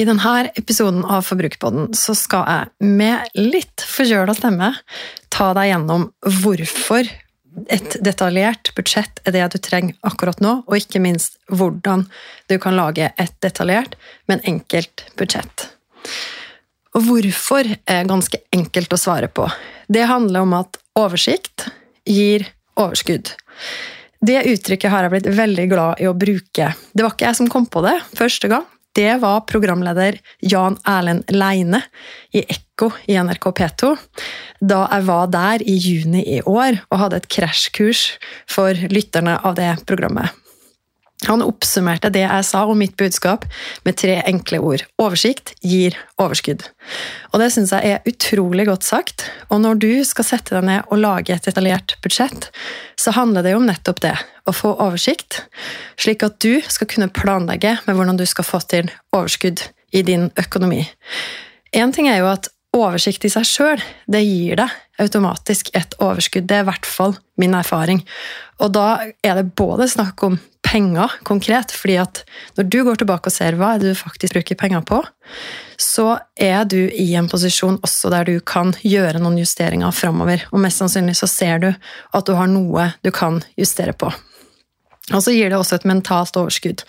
I denne episoden av Forbrukerpodden så skal jeg med litt forkjøla stemme ta deg gjennom hvorfor et detaljert budsjett er det du trenger akkurat nå, og ikke minst hvordan du kan lage et detaljert, men enkelt budsjett. Og hvorfor er ganske enkelt å svare på. Det handler om at oversikt gir overskudd. Det uttrykket har jeg blitt veldig glad i å bruke. Det var ikke jeg som kom på det første gang det var programleder Jan Erlend Leine i Ekko i NRK P2 da jeg var der i juni i år og hadde et krasjkurs for lytterne av det programmet. Han oppsummerte det jeg sa om mitt budskap med tre enkle ord. Oversikt gir overskudd. Og det syns jeg er utrolig godt sagt. Og når du skal sette deg ned og lage et detaljert budsjett, så handler det jo om nettopp det. Å få oversikt, slik at du skal kunne planlegge med hvordan du skal få til overskudd i din økonomi. Én ting er jo at oversikt i seg sjøl, det gir deg automatisk et overskudd. Det er i hvert fall min erfaring. Og da er det både snakk om penger konkret, fordi at når du går tilbake og ser hva du faktisk bruker penger på, så er du i en posisjon også der du kan gjøre noen justeringer framover. Og mest sannsynlig så ser du at du har noe du kan justere på. Og så gir det også et mentalt overskudd.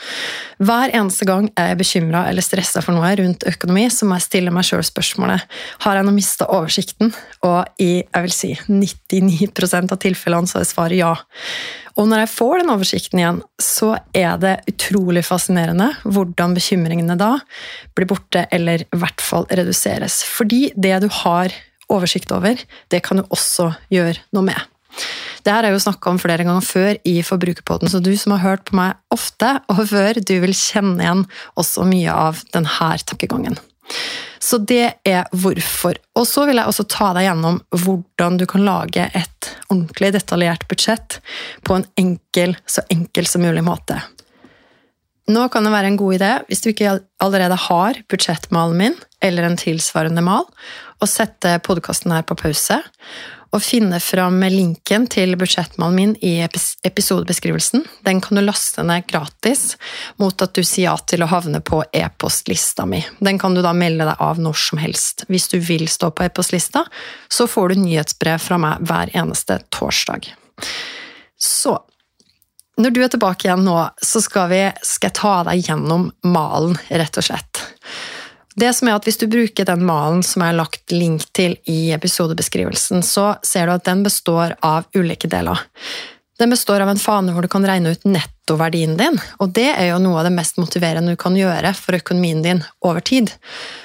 Hver eneste gang jeg er bekymra eller stressa for noe rundt økonomi, så må jeg stille meg sjøl spørsmålet har jeg nå mista oversikten. Og i jeg vil si, 99% av tilfellene så er svaret ja. Og når jeg får den oversikten igjen, så er det utrolig fascinerende hvordan bekymringene da blir borte, eller i hvert fall reduseres. Fordi det du har oversikt over, det kan du også gjøre noe med. Det her er jo snakka om flere ganger før i Forbrukerpodden, så du som har hørt på meg ofte og før, du vil kjenne igjen også mye av denne tankegangen. Så det er hvorfor. Og så vil jeg også ta deg gjennom hvordan du kan lage et ordentlig detaljert budsjett på en enkel, så enkel som mulig måte. Nå kan det være en god idé, hvis du ikke allerede har budsjettmalen min, eller en tilsvarende mal, å sette podkasten her på pause og finne fram linken til budsjettmannen min i episodebeskrivelsen. Den kan du laste ned gratis mot at du sier ja til å havne på e-postlista mi. Den kan du da melde deg av når som helst. Hvis du vil stå på e-postlista, så får du nyhetsbrev fra meg hver eneste torsdag. Så når du er tilbake igjen nå, så skal, vi, skal jeg ta deg gjennom malen, rett og slett. Det som er at Hvis du bruker den malen som jeg har lagt link til i episodebeskrivelsen, så ser du at den består av ulike deler. Den består av en fane hvor du kan regne ut nettoverdien din, og det er jo noe av det mest motiverende du kan gjøre for økonomien din over tid.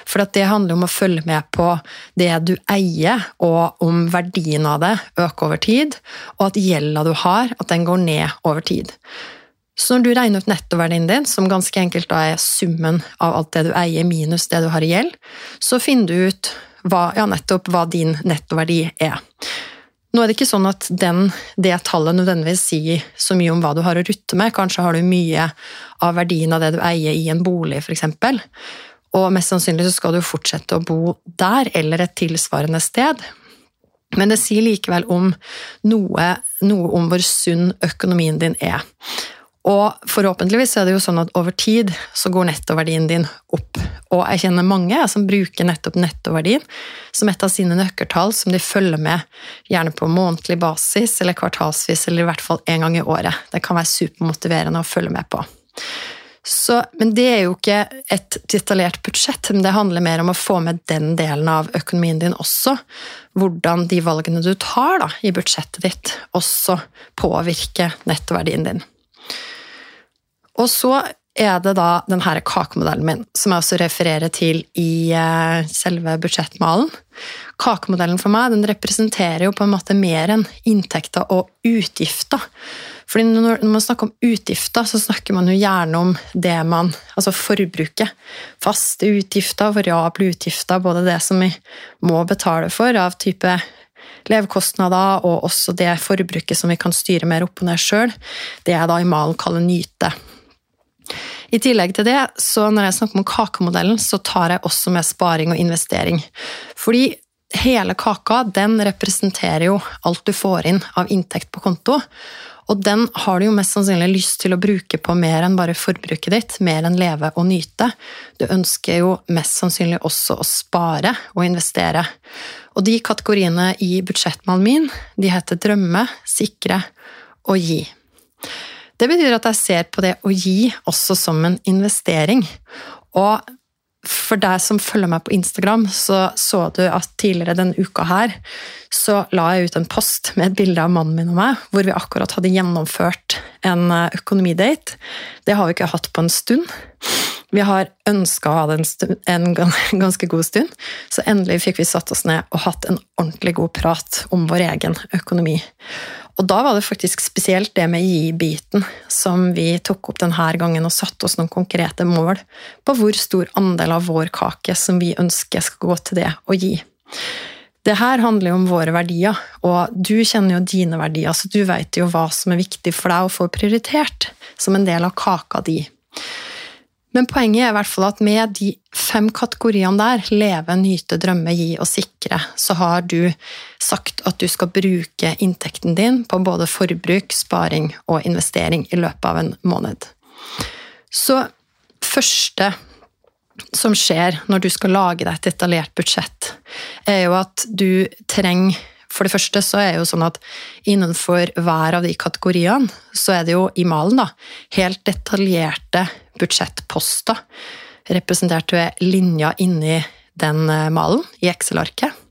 For det handler om å følge med på det du eier, og om verdien av det øker over tid, og at gjelda du har, at den går ned over tid. Så når du regner ut nettoverdien din, som ganske enkelt da er summen av alt det du eier minus det du har i gjeld, så finner du ut hva, ja, nettopp hva din nettoverdi er. Nå er det ikke sånn at den, det tallet nødvendigvis sier så mye om hva du har å rutte med. Kanskje har du mye av verdien av det du eier i en bolig, f.eks. Og mest sannsynlig så skal du fortsette å bo der eller et tilsvarende sted. Men det sier likevel om noe, noe om hvor sunn økonomien din er. Og forhåpentligvis er det jo sånn at over tid så går nettoverdien din opp. Og jeg kjenner mange som bruker nettopp nettoverdien som et av sine nøkkeltall som de følger med gjerne på månedlig basis eller kvartalsvis eller i hvert fall én gang i året. Det kan være supermotiverende å følge med på. Så, men det er jo ikke et detaljert budsjett, men det handler mer om å få med den delen av økonomien din også. Hvordan de valgene du tar da, i budsjettet ditt, også påvirker nettoverdien din. Og så er det da denne kakemodellen min, som jeg også refererer til i eh, selve budsjettmalen. Kakemodellen for meg den representerer jo på en måte mer enn inntekter og utgifter. Fordi når man snakker om utgifter, så snakker man jo gjerne om det man Altså forbruket. Faste utgifter, variable utgifter, både det som vi må betale for av type levekostnader og også det forbruket som vi kan styre mer opp og ned sjøl, det jeg da i malen kaller nyte. I tillegg til det, så når jeg snakker om kakemodellen, så tar jeg også med sparing og investering. Fordi hele kaka den representerer jo alt du får inn av inntekt på konto. Og den har du jo mest sannsynlig lyst til å bruke på mer enn bare forbruket ditt, mer enn leve og nyte. Du ønsker jo mest sannsynlig også å spare og investere. Og de kategoriene i budsjettmannen min, de heter drømme, sikre og gi. Det betyr at jeg ser på det å gi også som en investering. Og for deg som følger meg på Instagram, så så du at tidligere denne uka her så la jeg ut en post med et bilde av mannen min og meg, hvor vi akkurat hadde gjennomført en eh, økonomidate. Det har vi ikke hatt på en stund. Vi har ønska å ha det en, ganske god stund, så endelig fikk vi satt oss ned og hatt en ordentlig god prat om vår egen økonomi. Og da var det faktisk spesielt det med gi-biten som vi tok opp denne gangen og satte oss noen konkrete mål på hvor stor andel av vår kake som vi ønsker skal gå til det å gi. Det her handler jo om våre verdier, og du kjenner jo dine verdier, så du vet jo hva som er viktig for deg å få prioritert som en del av kaka di. Men poenget er i hvert fall at med de fem kategoriene der, leve, nyte, drømme, gi og sikre, så har du sagt at du skal bruke inntekten din på både forbruk, sparing og investering i løpet av en måned. Så første som skjer når du skal lage deg et detaljert budsjett, er jo at du trenger for det første så er det jo sånn at innenfor hver av de kategoriene, så er det jo i malen da, helt detaljerte budsjettposter, representert ved linja inni den eh, malen i Excel-arket.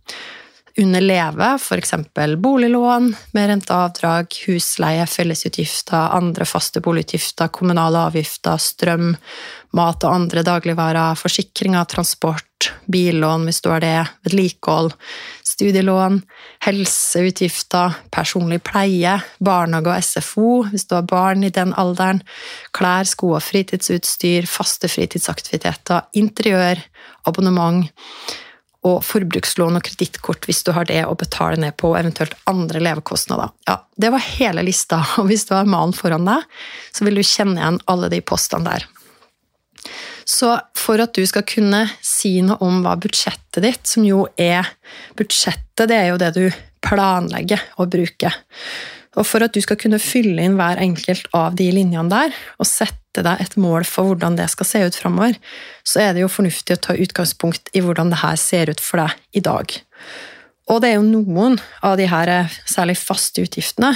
Under Leve f.eks. boliglån med renteavdrag, husleie, fellesutgifter, andre faste boligutgifter, kommunale avgifter, strøm, mat og andre dagligvarer, forsikringer, transport, billån hvis du har det, vedlikehold, studielån, helseutgifter, personlig pleie, barnehage og SFO hvis du har barn i den alderen, klær, sko og fritidsutstyr, faste fritidsaktiviteter, interiør, abonnement og forbrukslån og kredittkort hvis du har det å betale ned på, eventuelt andre levekostnader. Ja, det var hele lista, og hvis du har malen foran deg, så vil du kjenne igjen alle de postene der. Så for at du skal kunne si noe om hva budsjettet ditt, som jo er Budsjettet, det er jo det du planlegger å bruke. Og for at du skal kunne fylle inn hver enkelt av de linjene der, og sette deg et mål for hvordan det skal se ut framover, så er det jo fornuftig å ta utgangspunkt i hvordan det her ser ut for deg i dag. Og det er jo noen av de her eh, særlig faste utgiftene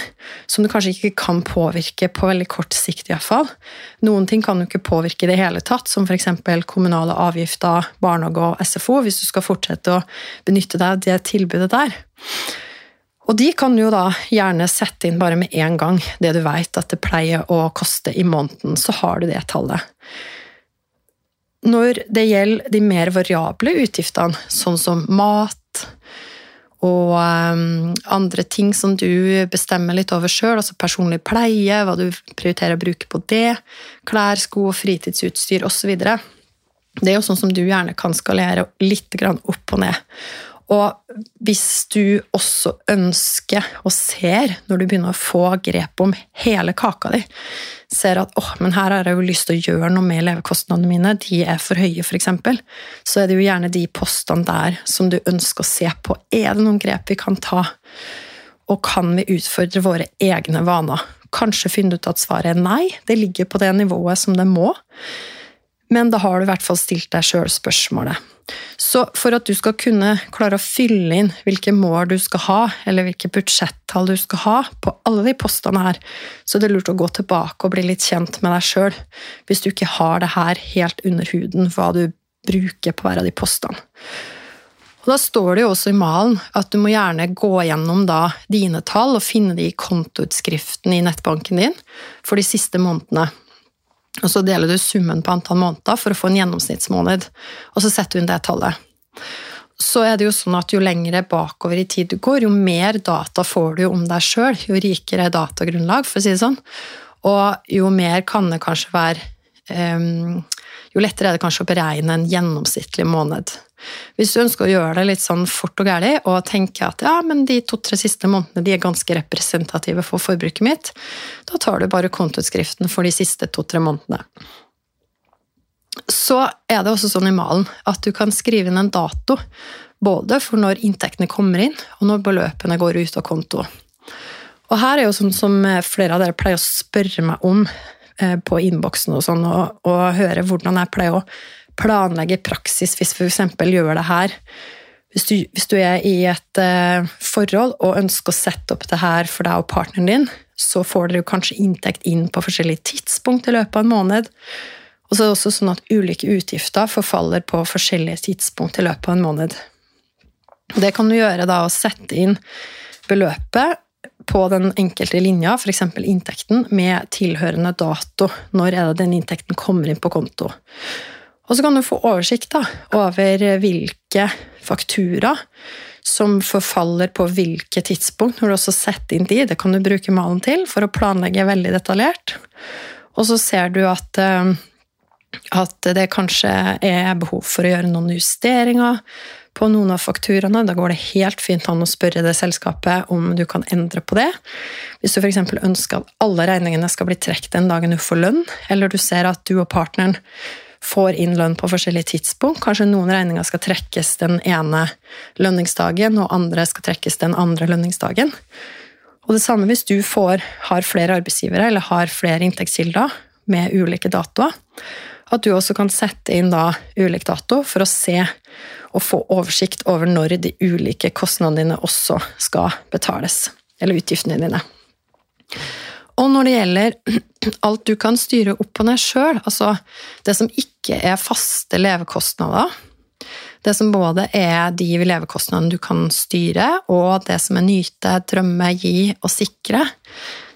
som du kanskje ikke kan påvirke på veldig kort sikt, iallfall. Noen ting kan du ikke påvirke i det hele tatt, som f.eks. kommunale avgifter, barnehage og SFO, hvis du skal fortsette å benytte deg av det tilbudet der. Og de kan du jo da gjerne sette inn bare med én gang, det du veit at det pleier å koste i måneden, så har du det tallet. Når det gjelder de mer variable utgiftene, sånn som mat, og um, andre ting som du bestemmer litt over sjøl, altså personlig pleie, hva du prioriterer å bruke på det, klær, sko, fritidsutstyr osv. Det er jo sånn som du gjerne kan skalere litt opp og ned. Og hvis du også ønsker og ser, når du begynner å få grep om hele kaka di, ser at åh, men her har jeg jo lyst til å gjøre noe med levekostnadene mine, de er for høye f.eks., så er det jo gjerne de postene der som du ønsker å se på. Er det noen grep vi kan ta? Og kan vi utfordre våre egne vaner? Kanskje finne ut at svaret er nei, det ligger på det nivået som det må. Men da har du i hvert fall stilt deg sjøl spørsmålet. Så for at du skal kunne klare å fylle inn hvilke mål du skal ha, eller hvilke budsjettall du skal ha på alle de postene her, så er det lurt å gå tilbake og bli litt kjent med deg sjøl, hvis du ikke har det her helt under huden, hva du bruker på hver av de postene. Og Da står det jo også i malen at du må gjerne gå gjennom da dine tall og finne de i kontoutskriften i nettbanken din for de siste månedene. Og så deler du summen på antall måneder for å få en gjennomsnittsmåned, og så setter du inn det tallet. Så er det jo sånn at jo lengre bakover i tid du går, jo mer data får du om deg sjøl, jo rikere datagrunnlag, for å si det sånn. Og jo mer kan det kanskje være um, Jo lettere er det kanskje å beregne en gjennomsnittlig måned. Hvis du ønsker å gjøre det litt sånn fort og gæli, og tenker at ja, men de to-tre siste månedene de er ganske representative for forbruket mitt, da tar du bare kontoutskriften for de siste to-tre månedene. Så er det også sånn i malen at du kan skrive inn en dato både for når inntektene kommer inn, og når beløpene går ut av konto. Og her er jo sånn som flere av dere pleier å spørre meg om eh, på innboksen og sånn, og, og høre hvordan jeg pleier å planlegge praksis hvis vi f.eks. gjør det her. Hvis du, hvis du, er i et uh, forhold og ønsker å sette opp det her for deg og partneren din, så får dere kanskje inntekt inn på forskjellige tidspunkt i løpet av en måned. Og så er det også sånn at ulike utgifter forfaller på forskjellige tidspunkt i løpet av en måned. Det kan du gjøre da å sette inn beløpet på den enkelte linja, f.eks. inntekten, med tilhørende dato. Når er det den inntekten kommer inn på konto? Og så kan du få oversikt da, over hvilke faktura som forfaller på hvilke tidspunkt, når du også setter inn de. Det kan du bruke malen til for å planlegge veldig detaljert. Og så ser du at, eh, at det kanskje er behov for å gjøre noen justeringer på noen av fakturaene. Da går det helt fint an å spørre det selskapet om du kan endre på det. Hvis du f.eks. ønsker at alle regningene skal bli trukket den dagen du får lønn, eller du ser at du og partneren får inn lønn på forskjellige tidspunkt. Kanskje noen regninger skal trekkes den ene lønningsdagen, og andre skal trekkes den andre lønningsdagen. Og det samme hvis du får, har flere arbeidsgivere eller har flere inntektskilder med ulike datoer. At du også kan sette inn da ulik dato for å se og få oversikt over når de ulike kostnadene dine også skal betales. Eller utgiftene dine. Og når det gjelder alt du kan styre opp og ned sjøl, altså det som ikke er faste levekostnader, det som både er de levekostnadene du kan styre, og det som er nyte, drømme, gi og sikre,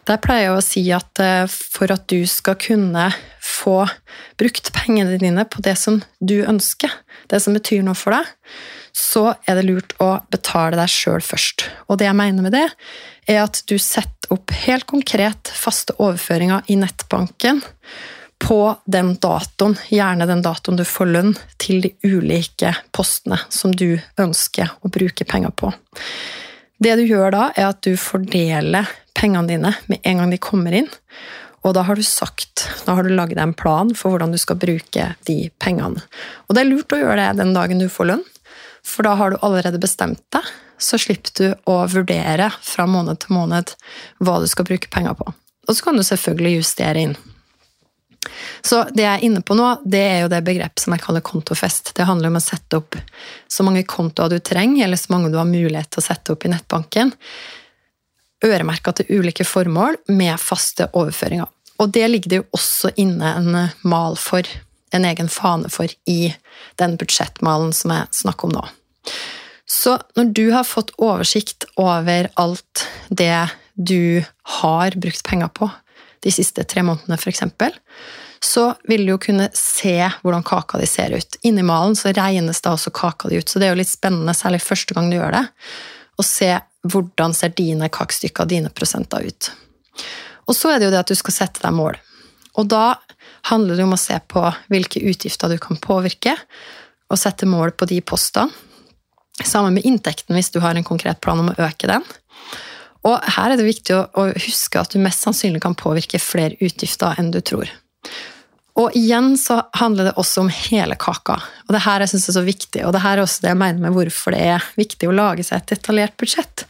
der pleier jeg å si at eh, for at du skal kunne få brukt pengene dine på det som du ønsker, det som betyr noe for deg, så er det lurt å betale deg sjøl først. Og det jeg mener med det, er at du setter opp helt konkret faste overføringer i nettbanken på den datoen, gjerne den datoen du får lønn, til de ulike postene som du ønsker å bruke penger på. Det du gjør da, er at du fordeler pengene dine med en gang de kommer inn. Og da har du sagt, da har du laget en plan for hvordan du skal bruke de pengene. Og det er lurt å gjøre det den dagen du får lønn, for da har du allerede bestemt deg. Så slipper du å vurdere fra måned til måned hva du skal bruke penger på. Og så kan du selvfølgelig justere inn. Så det jeg er inne på nå, det er jo det begrepet som jeg kaller kontofest. Det handler om å sette opp så mange kontoer du trenger, eller så mange du har mulighet til å sette opp i nettbanken. Øremerka til ulike formål med faste overføringer. Og det ligger det jo også inne en mal for, en egen fane for, i den budsjettmalen som jeg snakker om nå. Så når du har fått oversikt over alt det du har brukt penger på de siste tre månedene, f.eks., så vil du jo kunne se hvordan kaka di ser ut. Inni malen så regnes da også kaka di ut, så det er jo litt spennende, særlig første gang du gjør det, å se hvordan ser dine kakestykker, dine prosenter ut. Og så er det jo det at du skal sette deg mål. Og da handler det om å se på hvilke utgifter du kan påvirke, og sette mål på de postene. Sammen med inntekten, hvis du har en konkret plan om å øke den. Og her er det viktig å huske at du mest sannsynlig kan påvirke flere utgifter enn du tror. Og igjen så handler det også om hele kaka. Og det her jeg synes er så viktig, og det her er også det jeg mener med hvorfor det er viktig å lage seg et detaljert budsjett.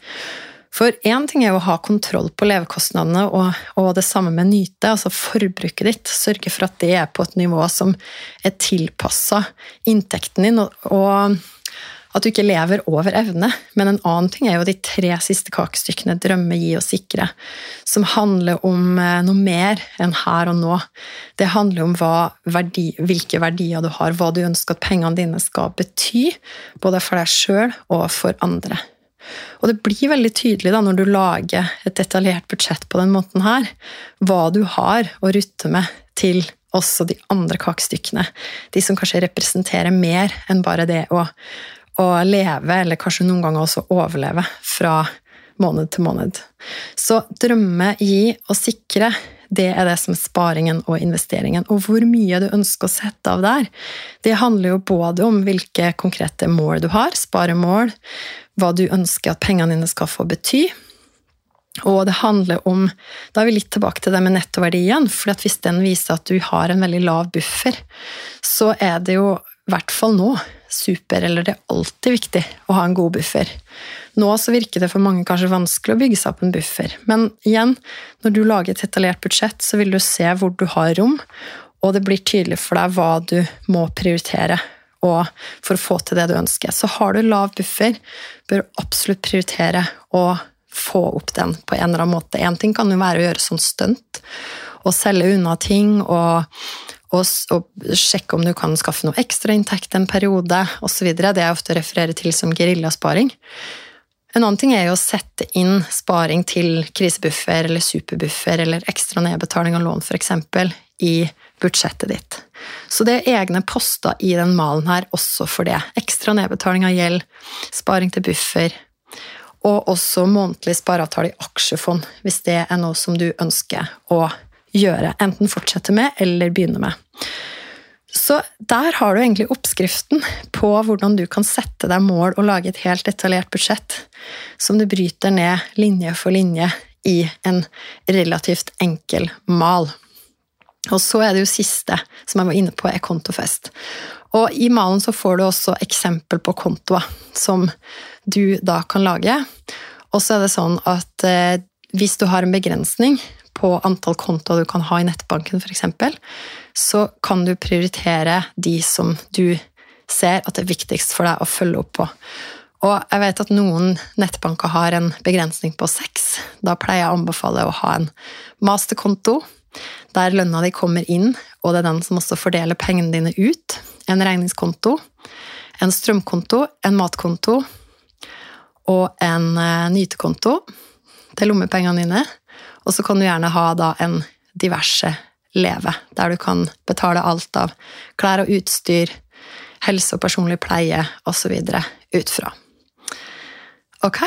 For én ting er jo å ha kontroll på levekostnadene, og, og, det samme med nyte, altså forbruket ditt. Sørge for at det er på et nivå som er tilpassa inntekten din, og, og at du ikke lever over evne. Men en annen ting er jo de tre siste kakestykkene, drømme, gi og sikre, som handler om eh, noe mer enn her og nå. Det handler om verdi, hvilke verdier du har, hva du ønsker at pengene dine skal bety, både for deg sjøl og for andre. Og det blir veldig tydelig da, når du lager et detaljert budsjett på den måten her, hva du har å rutte med til også de andre kakestykkene. De som kanskje representerer mer enn bare det å å leve, eller kanskje noen ganger også overleve, fra måned til måned. Så drømme, gi og sikre, det er det som er sparingen og investeringen. Og hvor mye du ønsker å sette av der, det handler jo både om hvilke konkrete mål du har, sparemål, hva du ønsker at pengene dine skal få bety. Og det handler om Da er vi litt tilbake til det med nettoverdien. For hvis den viser at du har en veldig lav buffer, så er det jo i hvert fall nå super, eller det er alltid viktig å ha en god buffer. Nå så virker det for mange kanskje vanskelig å bygge seg opp en buffer, men igjen, når du lager et detaljert budsjett, så vil du se hvor du har rom, og det blir tydelig for deg hva du må prioritere og for å få til det du ønsker. Så har du lav buffer, bør du absolutt prioritere å få opp den på en eller annen måte. Én ting kan jo være å gjøre sånn stunt, og selge unna ting og og, og sjekke om du kan skaffe noe ekstrainntekt en periode osv. Det jeg ofte refererer til som geriljasparing. En annen ting er jo å sette inn sparing til krisebuffer eller superbuffer eller ekstra nedbetaling av lån f.eks. i budsjettet ditt. Så det er egne poster i den malen her også for det. Ekstra nedbetaling av gjeld, sparing til buffer, og også månedlig spareavtale i aksjefond, hvis det er noe som du ønsker å gjøre. Enten fortsette med eller begynne med. Så der har du egentlig oppskriften på hvordan du kan sette deg mål og lage et helt detaljert budsjett som du bryter ned linje for linje i en relativt enkel mal. Og så er det jo siste, som jeg var inne på, er kontofest. Og i malen så får du også eksempel på kontoer som du da kan lage. Og så er det sånn at eh, hvis du har en begrensning på antall kontoer du kan ha i nettbanken, f.eks., så kan du prioritere de som du ser at det er viktigst for deg å følge opp på. Og jeg vet at noen nettbanker har en begrensning på seks. Da pleier jeg å anbefale å ha en masterkonto, der lønna di kommer inn, og det er den som også fordeler pengene dine ut. En regningskonto, en strømkonto, en matkonto og en eh, nytekonto til lommepengene dine. Og så kan du gjerne ha da en diverse leve, der du kan betale alt av klær og utstyr, helse og personlig pleie osv. ut fra. Ok,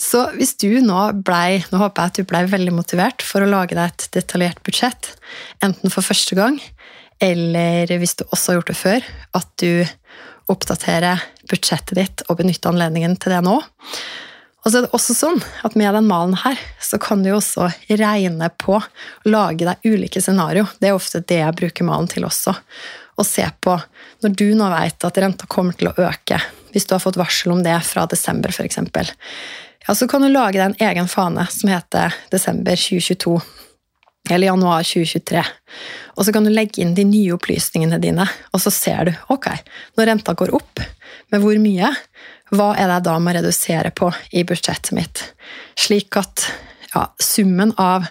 så hvis du nå blei Nå håper jeg at du blei veldig motivert for å lage deg et detaljert budsjett, enten for første gang, eller hvis du også har gjort det før, at du oppdaterer budsjettet ditt og benytter anledningen til det nå. Og så er det også sånn at med den malen her, så kan du jo også regne på å lage deg ulike scenario. Det er ofte det jeg bruker malen til også. Å se på når du nå vet at renta kommer til å øke, hvis du har fått varsel om det fra desember f.eks., ja, så kan du lage deg en egen fane som heter desember 2022 eller januar 2023. Og så kan du legge inn de nye opplysningene dine, og så ser du ok, når renta går opp, med hvor mye, hva er det jeg da må redusere på i budsjettet mitt? Slik at ja, summen av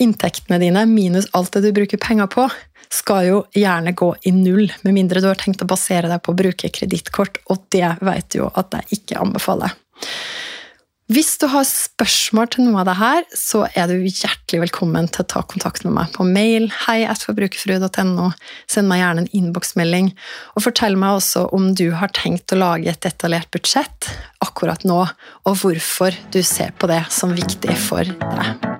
inntektene dine minus alt det du bruker penger på, skal jo gjerne gå i null, med mindre du har tenkt å basere deg på å bruke kredittkort, og det vet du jo at jeg ikke anbefaler. Hvis du har spørsmål til noe av det her, så er du hjertelig velkommen til å ta kontakt med meg på mail. Hei forbrukerfrue.no. Send meg gjerne en innboksmelding. Og fortell meg også om du har tenkt å lage et detaljert budsjett akkurat nå, og hvorfor du ser på det som viktig for deg.